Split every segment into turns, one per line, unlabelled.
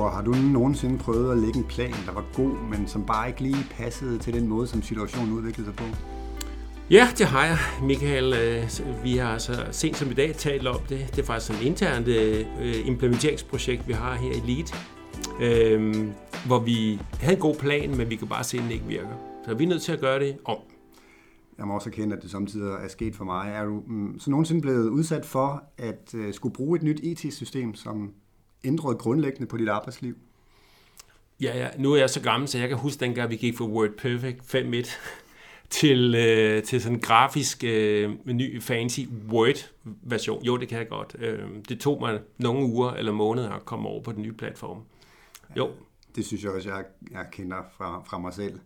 Kåre, har du nogensinde prøvet at lægge en plan, der var god, men som bare ikke lige passede til den måde, som situationen udviklede sig på?
Ja, det har jeg, Michael. Øh, vi har altså sent som i dag talt om det. Det er faktisk et internt øh, implementeringsprojekt, vi har her i LEAD, øh, hvor vi havde en god plan, men vi kan bare se, at den ikke virker. Så vi er nødt til at gøre det om.
Jeg må også erkende, at det samtidig er sket for mig. Er du mm, så nogensinde blevet udsat for at skulle bruge et nyt IT-system, som ændret grundlæggende på dit arbejdsliv?
Ja, ja, nu er jeg så gammel, så jeg kan huske dengang, vi gik fra Word Perfect 5.1 til, øh, til sådan en grafisk øh, ny fancy Word-version. Jo, det kan jeg godt. Øh, det tog mig nogle uger eller måneder at komme over på den nye platform. Jo. Ja,
det synes jeg også, jeg, jeg kender fra, fra mig selv.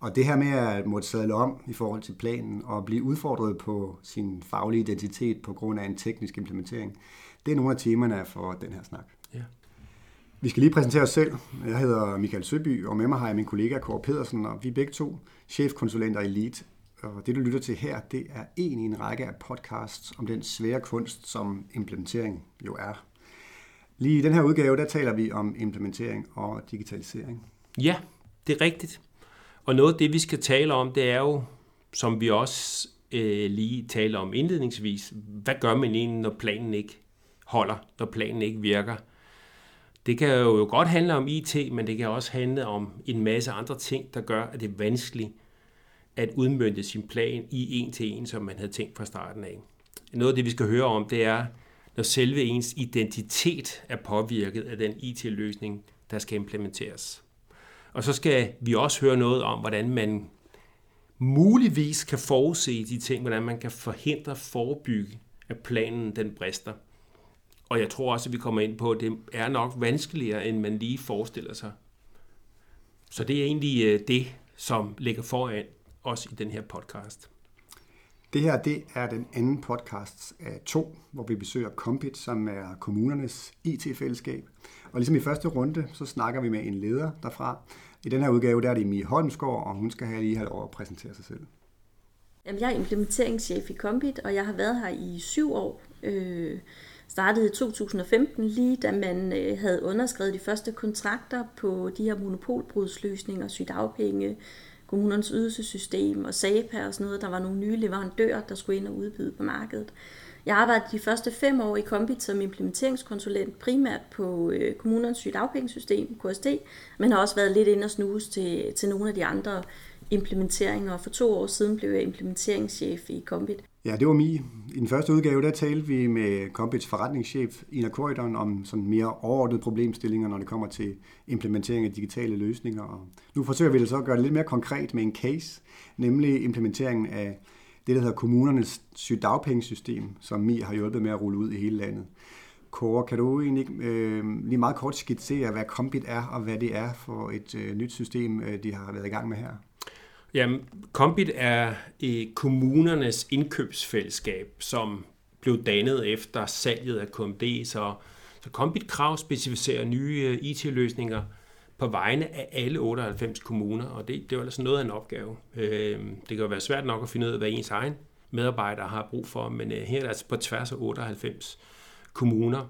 Og det her med at måtte sadle om i forhold til planen og blive udfordret på sin faglige identitet på grund af en teknisk implementering, det er nogle af temaerne for den her snak. Ja. Vi skal lige præsentere os selv. Jeg hedder Michael Søby, og med mig har jeg min kollega Kåre Pedersen, og vi er begge to chefkonsulenter i Elite. Og det, du lytter til her, det er en i en række af podcasts om den svære kunst, som implementering jo er. Lige i den her udgave, der taler vi om implementering og digitalisering.
Ja, det er rigtigt. Og noget af det, vi skal tale om, det er jo, som vi også øh, lige taler om indledningsvis, hvad gør man egentlig, når planen ikke holder, når planen ikke virker? Det kan jo godt handle om IT, men det kan også handle om en masse andre ting, der gør, at det er vanskeligt at udmønte sin plan i en til en, som man havde tænkt fra starten af. Noget af det, vi skal høre om, det er, når selve ens identitet er påvirket af den IT-løsning, der skal implementeres. Og så skal vi også høre noget om, hvordan man muligvis kan forudse de ting, hvordan man kan forhindre, forebygge, at planen den brister. Og jeg tror også, at vi kommer ind på, at det er nok vanskeligere, end man lige forestiller sig. Så det er egentlig øh, det, som ligger foran os i den her podcast.
Det her det er den anden podcast af to, hvor vi besøger Compit, som er kommunernes IT-fællesskab. Og ligesom i første runde, så snakker vi med en leder derfra. I den her udgave der er det Mie Holmsgaard, og hun skal have lige have lov at præsentere sig selv.
Jamen, jeg er implementeringschef i Compit, og jeg har været her i syv år. Øh, startede i 2015, lige da man øh, havde underskrevet de første kontrakter på de her monopolbrudsløsninger, sygdagpenge, kommunernes ydelsessystem og SAPA og sådan noget. Der var nogle nye leverandører, der skulle ind og udbyde på markedet. Jeg arbejdede de første fem år i Kombit som implementeringskonsulent, primært på øh, kommunernes sygdagpengesystem, KST, men har også været lidt ind og snuse til, til nogle af de andre implementeringer, og for to år siden blev jeg implementeringschef i Kombit.
Ja, det var mig. I den første udgave, der talte vi med Compits forretningschef Ina Korydon om sådan mere overordnede problemstillinger, når det kommer til implementering af digitale løsninger. Og nu forsøger vi det så at gøre det lidt mere konkret med en case, nemlig implementeringen af det, der hedder kommunernes sygdagpengesystem, som Mi har hjulpet med at rulle ud i hele landet. Kåre, kan du egentlig øh, lige meget kort skitsere, hvad Compit er, og hvad det er for et øh, nyt system, øh, de har været i gang med her?
Jamen, Kombit er i kommunernes indkøbsfællesskab, som blev dannet efter salget af KMD, så, så Kombit Krav specificerer nye øh, IT-løsninger på vegne af alle 98 kommuner, og det, det er altså noget af en opgave. Øh, det kan jo være svært nok at finde ud af, hvad ens egen medarbejdere har brug for, men øh, her er det altså på tværs af 98 kommuner.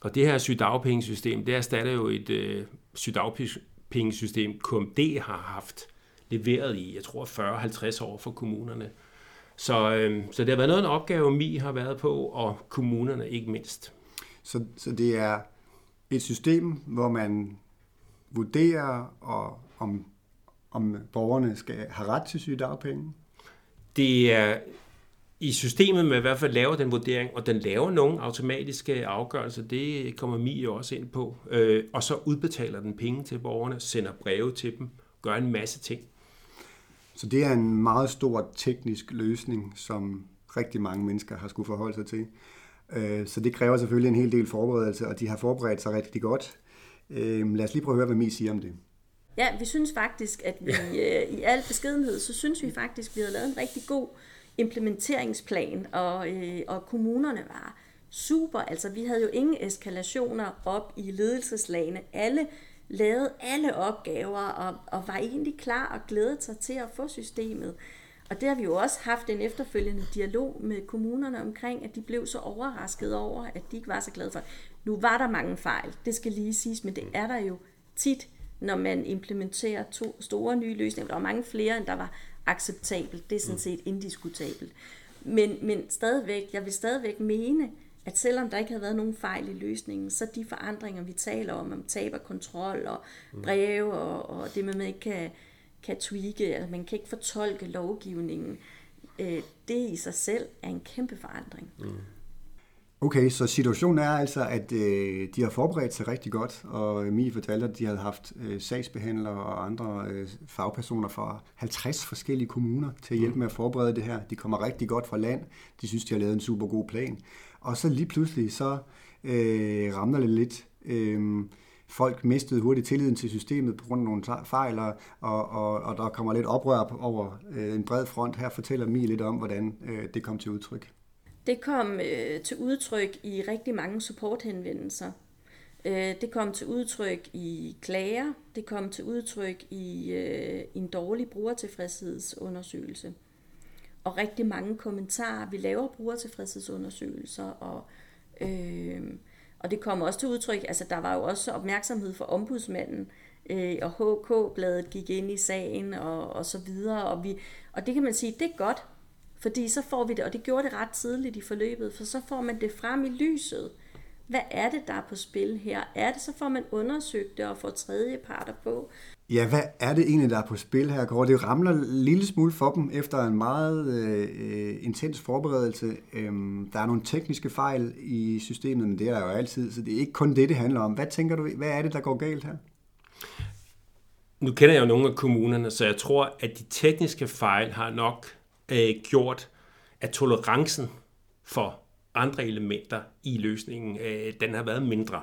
Og det her sygdagpengesystem, det erstatter jo et øh, sygdagpengesystem, KMD har haft leveret i, jeg tror, 40-50 år for kommunerne. Så, øh, så det har været noget en opgave, Mi har været på, og kommunerne ikke mindst.
Så, så det er et system, hvor man vurderer, og, om, om borgerne skal have ret til sygedagpenge?
Det er i systemet med i hvert fald laver den vurdering, og den laver nogle automatiske afgørelser, det kommer Mi jo også ind på, øh, og så udbetaler den penge til borgerne, sender breve til dem, gør en masse ting.
Så det er en meget stor teknisk løsning, som rigtig mange mennesker har skulle forholde sig til. Øh, så det kræver selvfølgelig en hel del forberedelse, og de har forberedt sig rigtig godt. Øh, lad os lige prøve at høre, hvad Mi siger om det.
Ja, vi synes faktisk, at vi øh, i al beskedenhed, så synes vi faktisk, at vi har lavet en rigtig god implementeringsplan, og, og kommunerne var super. Altså, vi havde jo ingen eskalationer op i ledelseslagene. Alle lavede alle opgaver og, og var egentlig klar og glædede sig til at få systemet. Og det har vi jo også haft en efterfølgende dialog med kommunerne omkring, at de blev så overrasket over, at de ikke var så glade for. Nu var der mange fejl, det skal lige siges, men det er der jo tit, når man implementerer to store nye løsninger. Der var mange flere, end der var acceptabelt. Det er sådan set indiskutabelt. Men, men stadigvæk, jeg vil stadigvæk mene, at selvom der ikke havde været nogen fejl i løsningen, så de forandringer, vi taler om, om tab og kontrol og mm. breve og, og det med, at man ikke kan, kan tweake, altså man kan ikke fortolke lovgivningen, øh, det i sig selv er en kæmpe forandring. Mm.
Okay, så situationen er altså, at øh, de har forberedt sig rigtig godt, og Mie fortalte, at de havde haft øh, sagsbehandlere og andre øh, fagpersoner fra 50 forskellige kommuner til at hjælpe med at forberede det her. De kommer rigtig godt fra land. De synes, de har lavet en super god plan. Og så lige pludselig, så øh, ramler det lidt. Øh, folk mistede hurtigt tilliden til systemet på grund af nogle fejl, og, og, og der kommer lidt oprør over øh, en bred front. Her fortæller Mie lidt om, hvordan øh, det kom til udtryk.
Det kom øh, til udtryk i rigtig mange supporthenvendelser. Øh, det kom til udtryk i klager. Det kom til udtryk i øh, en dårlig brugertilfredshedsundersøgelse. Og rigtig mange kommentarer. Vi laver brugertilfredshedsundersøgelser, og, øh, og det kom også til udtryk. Altså, der var jo også opmærksomhed for ombudsmanden, øh, og HK-bladet gik ind i sagen, og, og så videre. Og, vi, og det kan man sige, det er godt, fordi så får vi det, og det gjorde det ret tidligt i forløbet, for så får man det frem i lyset. Hvad er det, der er på spil her? Er det, så får man undersøgt det og får tredje parter på.
Ja, hvad er det egentlig, der er på spil her, Kåre? Det ramler en lille smule for dem efter en meget øh, intens forberedelse. Øhm, der er nogle tekniske fejl i systemet, men det er der jo altid, så det er ikke kun det, det handler om. Hvad tænker du, hvad er det, der går galt her?
Nu kender jeg jo nogle af kommunerne, så jeg tror, at de tekniske fejl har nok øh, gjort, at tolerancen for andre elementer i løsningen, øh, den har været mindre.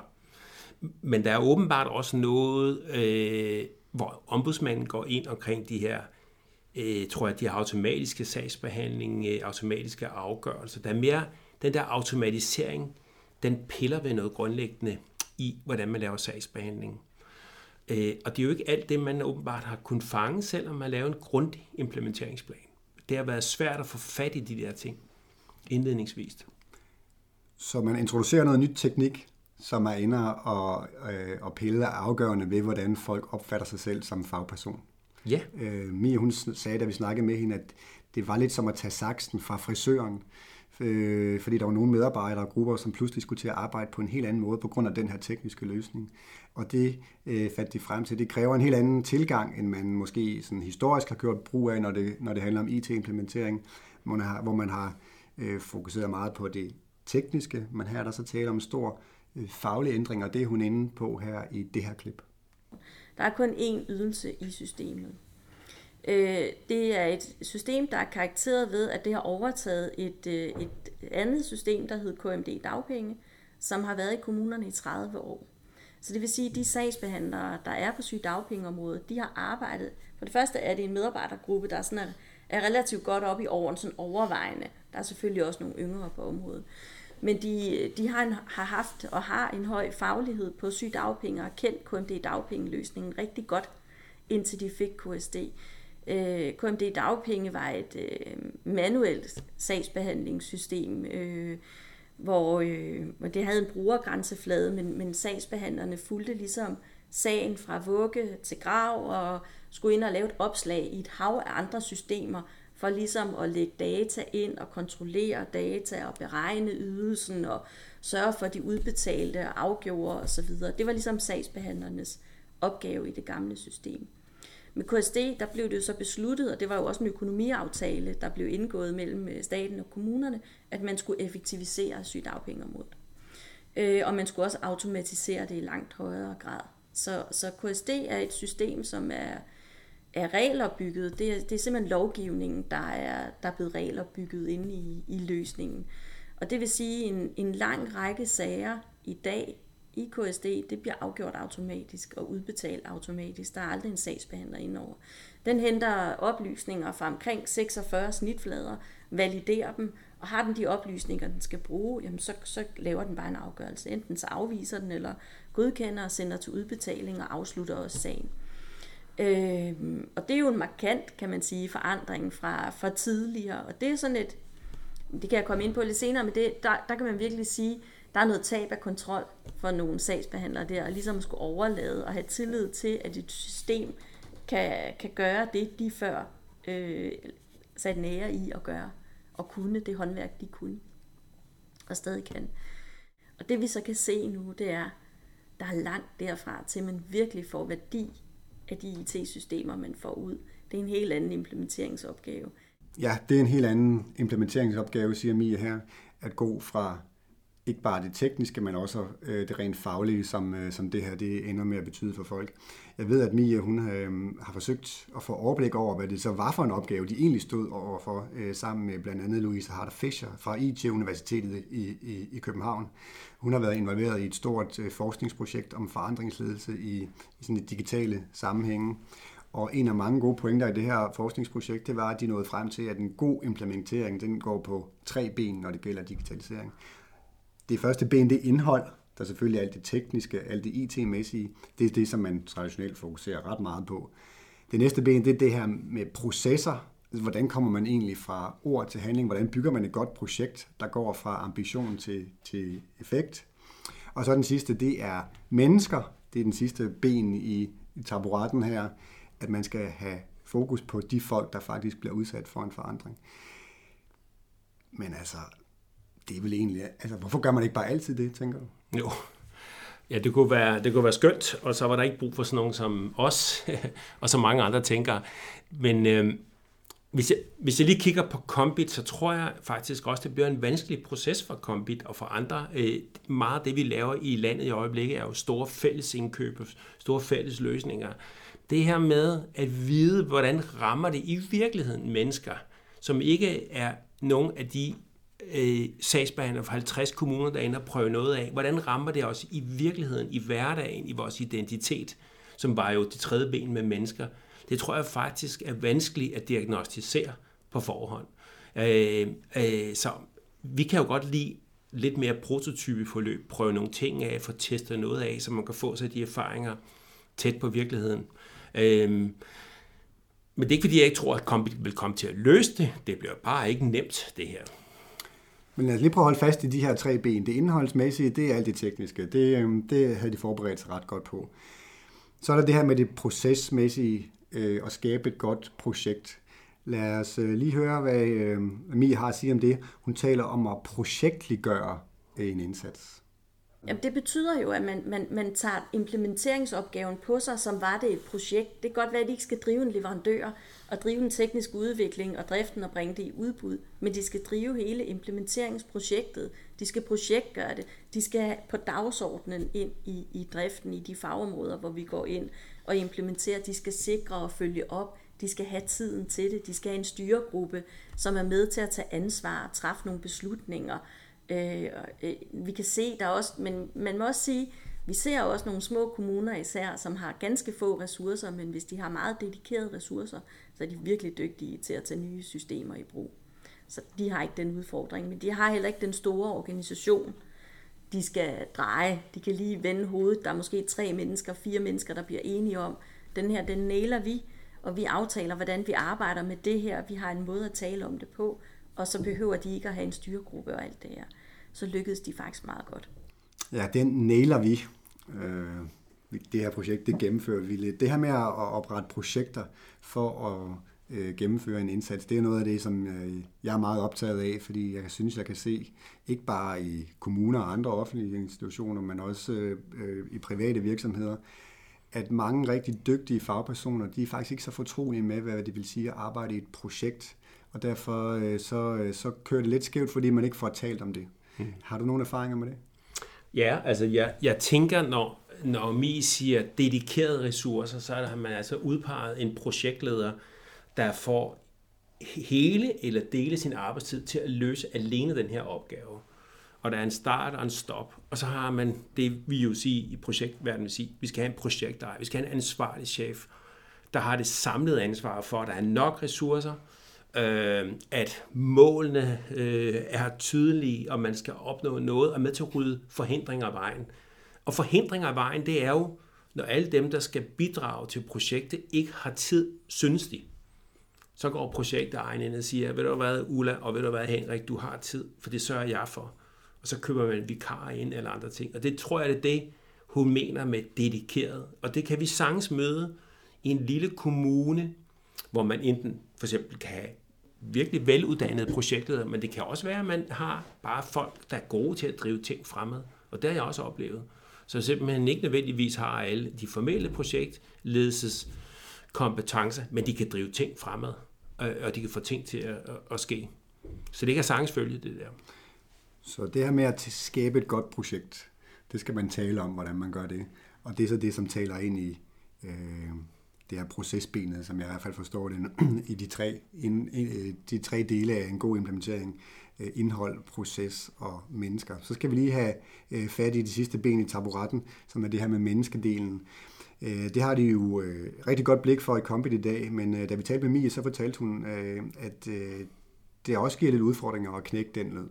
Men der er åbenbart også noget, øh, hvor ombudsmanden går ind omkring de her, øh, tror jeg, de her automatiske sagsbehandling, øh, automatiske afgørelser. Der er mere den der automatisering, den piller ved noget grundlæggende i, hvordan man laver sagsbehandling. Øh, og det er jo ikke alt det, man åbenbart har kunnet fange, selvom man laver en grundig implementeringsplan det har været svært at få fat i de der ting indledningsvis.
Så man introducerer noget nyt teknik, som er inde og, øh, og pille afgørende ved, hvordan folk opfatter sig selv som fagperson.
Ja.
Øh, Mia, hun sagde, da vi snakkede med hende, at det var lidt som at tage saksen fra frisøren, øh, fordi der var nogle medarbejdere og grupper, som pludselig skulle til at arbejde på en helt anden måde på grund af den her tekniske løsning. Og det øh, fandt de frem til. Det kræver en helt anden tilgang, end man måske sådan historisk har gjort brug af, når det, når det handler om IT-implementering, hvor man har, hvor man har øh, fokuseret meget på det tekniske, men her er der så tale om stor øh, faglig ændring, og det er hun inde på her i det her klip.
Der er kun én ydelse i systemet. Øh, det er et system, der er karakteret ved, at det har overtaget et, øh, et andet system, der hedder KMD Dagpenge, som har været i kommunerne i 30 år. Så det vil sige, at de sagsbehandlere, der er på sygedagpengeområdet, de har arbejdet. For det første er det en medarbejdergruppe, der er, sådan er, er relativt godt op i åren, sådan overvejende. Der er selvfølgelig også nogle yngre på området. Men de, de har, en, har haft og har en høj faglighed på sygedagpenge og kendt KMD-dagpengeløsningen rigtig godt, indtil de fik KSD. Øh, KMD Dagpenge var et øh, manuelt sagsbehandlingssystem, øh, hvor, øh, hvor det havde en brugergrænseflade, men, men sagsbehandlerne fulgte ligesom sagen fra vugge til grav og skulle ind og lave et opslag i et hav af andre systemer for ligesom at lægge data ind og kontrollere data og beregne ydelsen og sørge for, at de udbetalte og afgjorde osv. Det var ligesom sagsbehandlernes opgave i det gamle system. Med KSD, der blev det jo så besluttet, og det var jo også en økonomiaftale, der blev indgået mellem øh, staten og kommunerne, at man skulle effektivisere sygdagpengeområdet. Øh, og man skulle også automatisere det i langt højere grad. Så, så KSD er et system, som er, er reglerbygget. Det er, det er simpelthen lovgivningen, der er, der er blevet reglerbygget inde i, i løsningen. Og det vil sige, en, en lang række sager i dag i KSD, det bliver afgjort automatisk og udbetalt automatisk. Der er aldrig en sagsbehandler indover. Den henter oplysninger fra omkring 46 snitflader, validerer dem, og har den de oplysninger, den skal bruge, jamen så, så laver den bare en afgørelse. Enten så afviser den, eller godkender og sender til udbetaling og afslutter også sagen. Øh, og det er jo en markant, kan man sige, forandring fra, fra tidligere. Og det er sådan et, det kan jeg komme ind på lidt senere, men det, der, der kan man virkelig sige, der er noget tab af kontrol for nogle sagsbehandlere der, og ligesom skulle overlade og have tillid til, at et system kan, kan gøre det, de før øh, satte nære i at gøre, og kunne det håndværk, de kunne, og stadig kan. Og det vi så kan se nu, det er, der er langt derfra til, at man virkelig får værdi af de IT-systemer, man får ud. Det er en helt anden implementeringsopgave.
Ja, det er en helt anden implementeringsopgave, siger Mia her, at gå fra ikke bare det tekniske, men også øh, det rent faglige, som, øh, som det her det ender med at betyde for folk. Jeg ved, at Mia hun øh, har forsøgt at få overblik over, hvad det så var for en opgave, de egentlig stod overfor, øh, sammen med blandt andet Louise Harder Fischer fra IT-universitetet i, i, i København. Hun har været involveret i et stort øh, forskningsprojekt om forandringsledelse i, i sådan et digitale sammenhænge. Og en af mange gode pointer i det her forskningsprojekt, det var, at de nåede frem til, at en god implementering, den går på tre ben, når det gælder digitalisering. Det første ben, det er indhold, der selvfølgelig alt det tekniske, alt det IT-mæssige. Det er det, som man traditionelt fokuserer ret meget på. Det næste ben, det er det her med processer. Hvordan kommer man egentlig fra ord til handling? Hvordan bygger man et godt projekt, der går fra ambition til, til effekt? Og så den sidste, det er mennesker. Det er den sidste ben i, i taburetten her, at man skal have fokus på de folk, der faktisk bliver udsat for en forandring. Men altså, det er vel egentlig, altså hvorfor gør man ikke bare altid det, tænker du?
Jo, Ja, det kunne, være, det kunne være skønt, og så var der ikke brug for sådan nogen som os, og så mange andre tænkere. Men øh, hvis, jeg, hvis jeg lige kigger på Kombit, så tror jeg faktisk også, det bliver en vanskelig proces for Kombit og for andre. Øh, meget af det, vi laver i landet i øjeblikket, er jo store fælles indkøb, store fælles løsninger. Det her med at vide, hvordan rammer det i virkeligheden mennesker, som ikke er nogen af de øh, sagsbehandler for 50 kommuner, der ender og prøve noget af. Hvordan rammer det os i virkeligheden, i hverdagen, i vores identitet, som var jo det tredje ben med mennesker? Det tror jeg faktisk er vanskeligt at diagnostisere på forhånd. Øh, øh, så vi kan jo godt lide lidt mere prototype forløb, prøve nogle ting af, få testet noget af, så man kan få sig de erfaringer tæt på virkeligheden. Øh, men det er ikke, fordi jeg ikke tror, at Kombit vil komme til at løse det. Det bliver bare ikke nemt, det her.
Men lad os lige prøve at holde fast i de her tre ben. Det indholdsmæssige, det er alt det tekniske. Det, øhm, det havde de forberedt sig ret godt på. Så er der det her med det procesmæssige øh, at skabe et godt projekt. Lad os øh, lige høre, hvad øh, Mia har at sige om det. Hun taler om at projektliggøre en indsats. Mm.
Jamen, det betyder jo, at man, man, man tager implementeringsopgaven på sig, som var det et projekt. Det kan godt være, at de ikke skal drive en leverandør og drive en teknisk udvikling og driften og bringe det i udbud, men de skal drive hele implementeringsprojektet. De skal projektgøre det. De skal på dagsordenen ind i, i driften i de fagområder, hvor vi går ind og implementerer. De skal sikre og følge op. De skal have tiden til det. De skal have en styregruppe, som er med til at tage ansvar og træffe nogle beslutninger Øh, øh, vi kan se, der er også, men man må også sige, vi ser også nogle små kommuner især, som har ganske få ressourcer, men hvis de har meget dedikerede ressourcer, så er de virkelig dygtige til at tage nye systemer i brug. Så de har ikke den udfordring, men de har heller ikke den store organisation, de skal dreje. De kan lige vende hovedet. Der er måske tre mennesker, fire mennesker, der bliver enige om, den her, den næler vi, og vi aftaler, hvordan vi arbejder med det her. Vi har en måde at tale om det på, og så behøver de ikke at have en styregruppe og alt det her. Så lykkedes de faktisk meget godt.
Ja, den nailer vi. Øh, det her projekt, det gennemfører vi lidt. Det her med at oprette projekter for at øh, gennemføre en indsats, det er noget af det, som øh, jeg er meget optaget af, fordi jeg synes, jeg kan se, ikke bare i kommuner og andre offentlige institutioner, men også øh, i private virksomheder, at mange rigtig dygtige fagpersoner, de er faktisk ikke så fortrolige med, hvad det vil sige at arbejde i et projekt og derfor øh, så, øh, så kører det lidt skævt, fordi man ikke får talt om det. Mm. Har du nogle erfaringer med det?
Ja, altså jeg, jeg tænker, når, når Mi siger dedikerede ressourcer, så har man altså udpeget en projektleder, der får hele eller dele sin arbejdstid til at løse alene den her opgave. Og der er en start og en stop. Og så har man det, vi jo sige i projektverdenen vil sige, vi skal have en projektejer, vi skal have en ansvarlig chef, der har det samlede ansvar for, at der er nok ressourcer, øh, at målene øh, er tydelige, og man skal opnå noget, og med til at rydde forhindringer af vejen. Og forhindringer af vejen, det er jo Når alle dem, der skal bidrage til projektet, ikke har tid, synes de, så går projektet egen ind og siger, ved du hvad, Ulla, og ved du hvad, Henrik, du har tid, for det sørger jeg for. Og så køber man vikar ind eller andre ting. Og det tror jeg, det er det, hun mener med dedikeret. Og det kan vi sagtens møde i en lille kommune, hvor man enten for eksempel kan have virkelig veluddannede projekter, men det kan også være, at man har bare folk, der er gode til at drive ting fremad. Og det har jeg også oplevet. Så simpelthen ikke nødvendigvis har alle de formelle projektledelses kompetencer, men de kan drive ting fremad, og de kan få ting til at, at ske. Så det kan sagtens følge det der.
Så det her med at skabe et godt projekt, det skal man tale om, hvordan man gør det. Og det er så det, som taler ind i øh, det her procesbenet, som jeg i hvert fald forstår det, i de tre, in, øh, de tre dele af en god implementering. Øh, indhold, proces og mennesker. Så skal vi lige have øh, fat i det sidste ben i taburetten, som er det her med menneskedelen. Det har de jo rigtig godt blik for i Compit i dag, men da vi talte med Mie, så fortalte hun, at det også giver lidt udfordringer at knække den lød.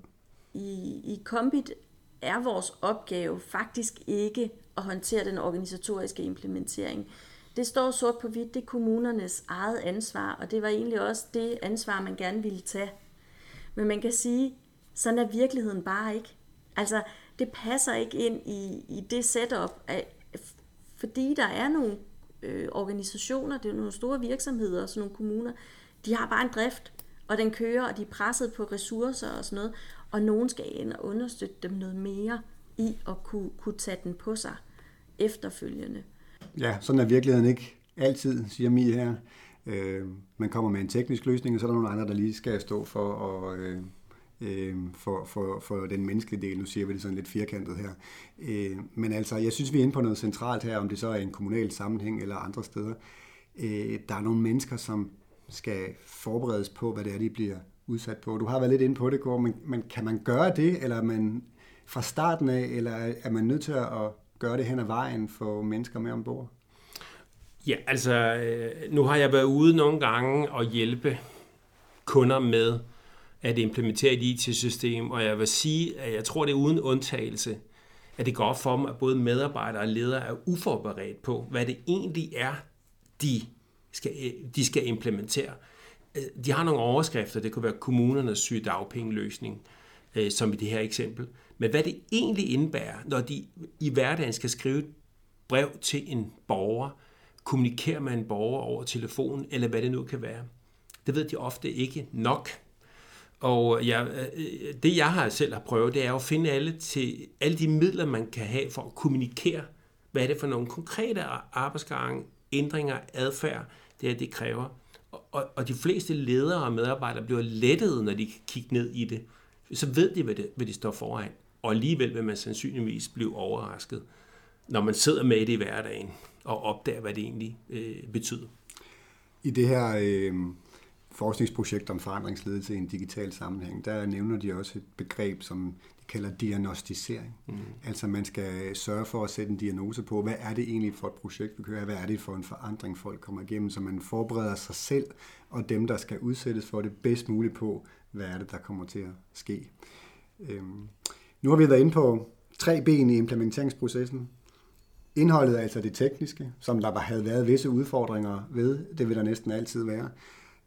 I, i Compit er vores opgave faktisk ikke at håndtere den organisatoriske implementering. Det står sort på hvidt, det er kommunernes eget ansvar, og det var egentlig også det ansvar, man gerne ville tage. Men man kan sige, sådan er virkeligheden bare ikke. Altså, det passer ikke ind i, i det setup, af, fordi der er nogle øh, organisationer, det er nogle store virksomheder og sådan nogle kommuner, de har bare en drift, og den kører, og de er presset på ressourcer og sådan noget, og nogen skal ind og understøtte dem noget mere i at kunne, kunne tage den på sig efterfølgende.
Ja, sådan er virkeligheden ikke altid, siger Mie her. Øh, man kommer med en teknisk løsning, og så er der nogle andre, der lige skal stå for at... Øh, øh, for, for, for den menneskelige del. Nu siger vi det sådan lidt firkantet her. Øh, men altså, jeg synes, vi er inde på noget centralt her, om det så er en kommunal sammenhæng eller andre steder. Øh, der er nogle mennesker, som skal forberedes på, hvad det er, de bliver udsat på. Du har været lidt inde på det, Gård, men, men kan man gøre det, eller er man fra starten af, eller er man nødt til at gøre det hen ad vejen for mennesker med ombord?
Ja, altså, øh, nu har jeg været ude nogle gange og hjælpe kunder med at implementere et IT-system, og jeg vil sige, at jeg tror, det er uden undtagelse, at det går op for dem, at både medarbejdere og ledere er uforberedt på, hvad det egentlig er, de skal, øh, de skal implementere. Øh, de har nogle overskrifter, det kunne være kommunernes sygedagpengeløsning, som i det her eksempel. Men hvad det egentlig indebærer, når de i hverdagen skal skrive et brev til en borger, kommunikere med en borger over telefon, eller hvad det nu kan være, det ved de ofte ikke nok. Og jeg, øh, det jeg har selv har prøvet, det er at finde alle, til, alle de midler, man kan have for at kommunikere, hvad er det for nogle konkrete arbejdsgange, ændringer, adfærd, det er, det kræver. Og, og de fleste ledere og medarbejdere bliver lettet, når de kan kigge ned i det. Så ved de, hvad, det, hvad de står foran. Og alligevel vil man sandsynligvis blive overrasket, når man sidder med det i hverdagen og opdager, hvad det egentlig øh, betyder.
I det her øh, forskningsprojekt om forandringsledelse i en digital sammenhæng, der nævner de også et begreb, som de kalder diagnostisering. Mm. Altså man skal sørge for at sætte en diagnose på, hvad er det egentlig for et projekt, vi kører, hvad er det for en forandring, folk kommer igennem, så man forbereder sig selv og dem, der skal udsættes for det bedst muligt på, hvad er det, der kommer til at ske. Øhm, nu har vi været inde på tre ben i implementeringsprocessen. Indholdet er altså det tekniske, som der havde været visse udfordringer ved. Det vil der næsten altid være.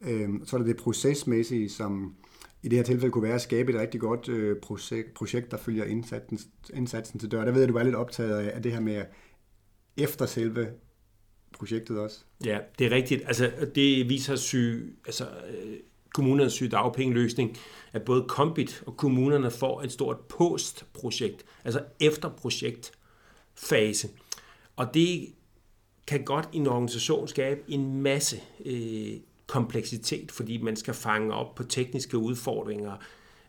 Øhm, så er der det procesmæssige, som i det her tilfælde kunne være at skabe et rigtig godt øh, projekt, der følger indsatsen, indsatsen til dør. Der ved jeg, at du er lidt optaget af det her med efter selve projektet også.
Ja, det er rigtigt. Altså, det viser sig, altså, øh, kommunernes sygedagpengeløsning, at både Kombit og kommunerne får et stort postprojekt, altså efterprojektfase. Og det kan godt i en organisation skabe en masse øh, kompleksitet, fordi man skal fange op på tekniske udfordringer,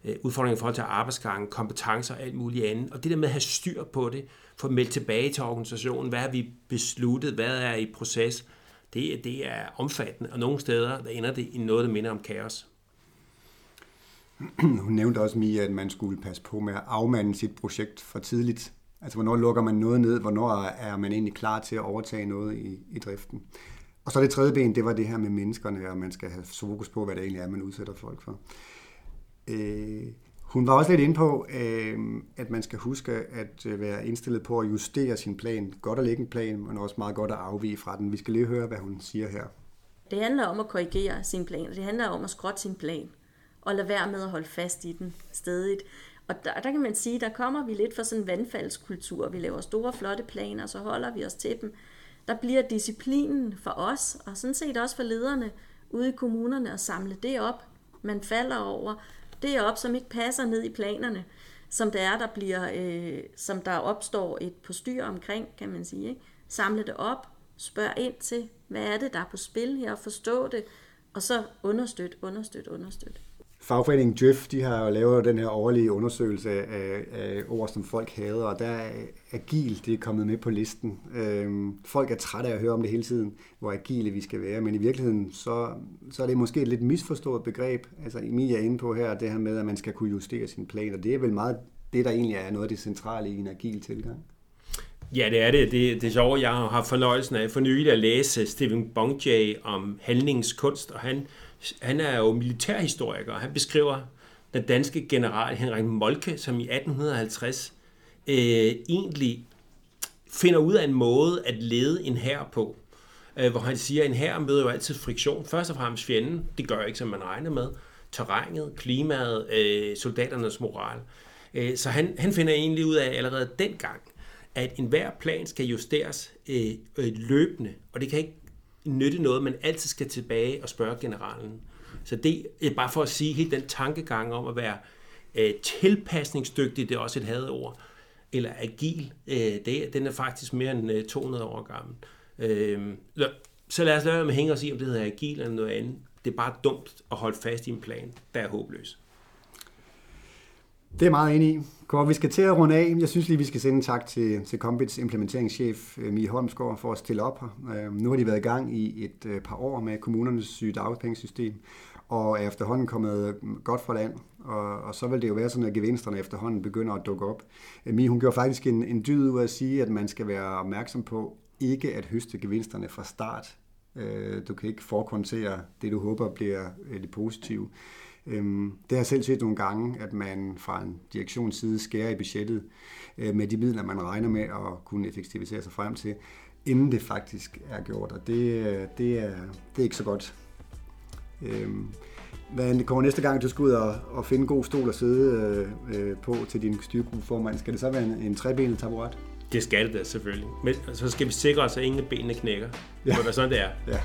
øh, udfordringer i forhold til arbejdsgangen, kompetencer og alt muligt andet. Og det der med at have styr på det, få meldt tilbage til organisationen, hvad har vi besluttet, hvad er i proces, det, det er omfattende, og nogle steder der ender det i noget, der minder om kaos.
Hun nævnte også, Mia, at man skulle passe på med at afmande sit projekt for tidligt. Altså, hvornår lukker man noget ned? Hvornår er man egentlig klar til at overtage noget i, i driften? Og så det tredje ben, det var det her med menneskerne, og man skal have fokus på, hvad det egentlig er, man udsætter folk for. Øh, hun var også lidt inde på, øh, at man skal huske at øh, være indstillet på at justere sin plan. Godt at lægge en plan, men også meget godt at afvige fra den. Vi skal lige høre, hvad hun siger her.
Det handler om at korrigere sin plan. Det handler om at skrotte sin plan. Og lade være med at holde fast i den stedigt. Og der, der kan man sige, der kommer vi lidt fra sådan en vandfaldskultur. Vi laver store, flotte planer, og så holder vi os til dem. Der bliver disciplinen for os, og sådan set også for lederne ude i kommunerne, at samle det op, man falder over, det op, som ikke passer ned i planerne, som det er, der bliver, øh, som der opstår et postyr omkring, kan man sige. Ikke? Samle det op, spørg ind til, hvad er det, der er på spil her, forstå det, og så understøt, understøt, understøt.
Fagforeningen Djøf, de har jo lavet den her årlige undersøgelse af, af ord, som folk hader, og der er agil, det er kommet med på listen. Øhm, folk er trætte af at høre om det hele tiden, hvor agile vi skal være, men i virkeligheden, så, så er det måske et lidt misforstået begreb. Altså Emilie er inde på her, det her med, at man skal kunne justere sin plan, og det er vel meget det, der egentlig er noget af det centrale i en agil tilgang.
Ja, det er det. Det, det er sjovt. Jeg har haft fornøjelsen af for nylig at læse Stephen Bongjay om handlingskunst, og han han er jo militærhistoriker, og han beskriver den danske general Henrik Molke, som i 1850 øh, egentlig finder ud af en måde at lede en hær på. Øh, hvor han siger, at en hær møder jo altid friktion. Først og fremmest fjenden, det gør ikke, som man regner med. Terrænet, klimaet, øh, soldaternes moral. Øh, så han, han finder egentlig ud af allerede dengang, at enhver plan skal justeres øh, øh, løbende, og det kan ikke nytte noget, man altid skal tilbage og spørge generalen. Så det er bare for at sige, helt den tankegang om at være øh, tilpasningsdygtig, det er også et hadeord, eller agil, øh, det, den er faktisk mere end øh, 200 år gammel. Øh, så lad os lade være med at hænge os i, om det hedder agil eller noget andet. Det er bare dumt at holde fast i en plan, der er håbløs.
Det er meget enig i. Godt, vi skal til at runde af. Jeg synes lige, vi skal sende en tak til, til Combits implementeringschef øh, Mie Holmsgaard for at stille op her. Øhm, nu har de været i gang i et øh, par år med kommunernes sygedagpengesystem, og er efterhånden kommet mm, godt fra land. Og, og så vil det jo være sådan, at gevinsterne efterhånden begynder at dukke op. Øh, Mie, hun gjorde faktisk en, en dyd ud af at sige, at man skal være opmærksom på ikke at høste gevinsterne fra start. Du kan ikke forkontere det, du håber bliver det positive. Øhm, det har jeg selv set nogle gange, at man fra en direktions side skærer i budgettet øh, med de midler, man regner med at kunne effektivisere sig frem til, inden det faktisk er gjort, og det, det, er, det er ikke så godt. Øhm, hvad kommer næste gang, du skal ud og, og finde en god stol at sidde øh, på til din styrgruppeformand? Skal det så være en, en trebenet taburet?
Det skal det da selvfølgelig. Men så skal vi sikre os, at ingen benene knækker. Ja. Det er sådan, det er. Ja.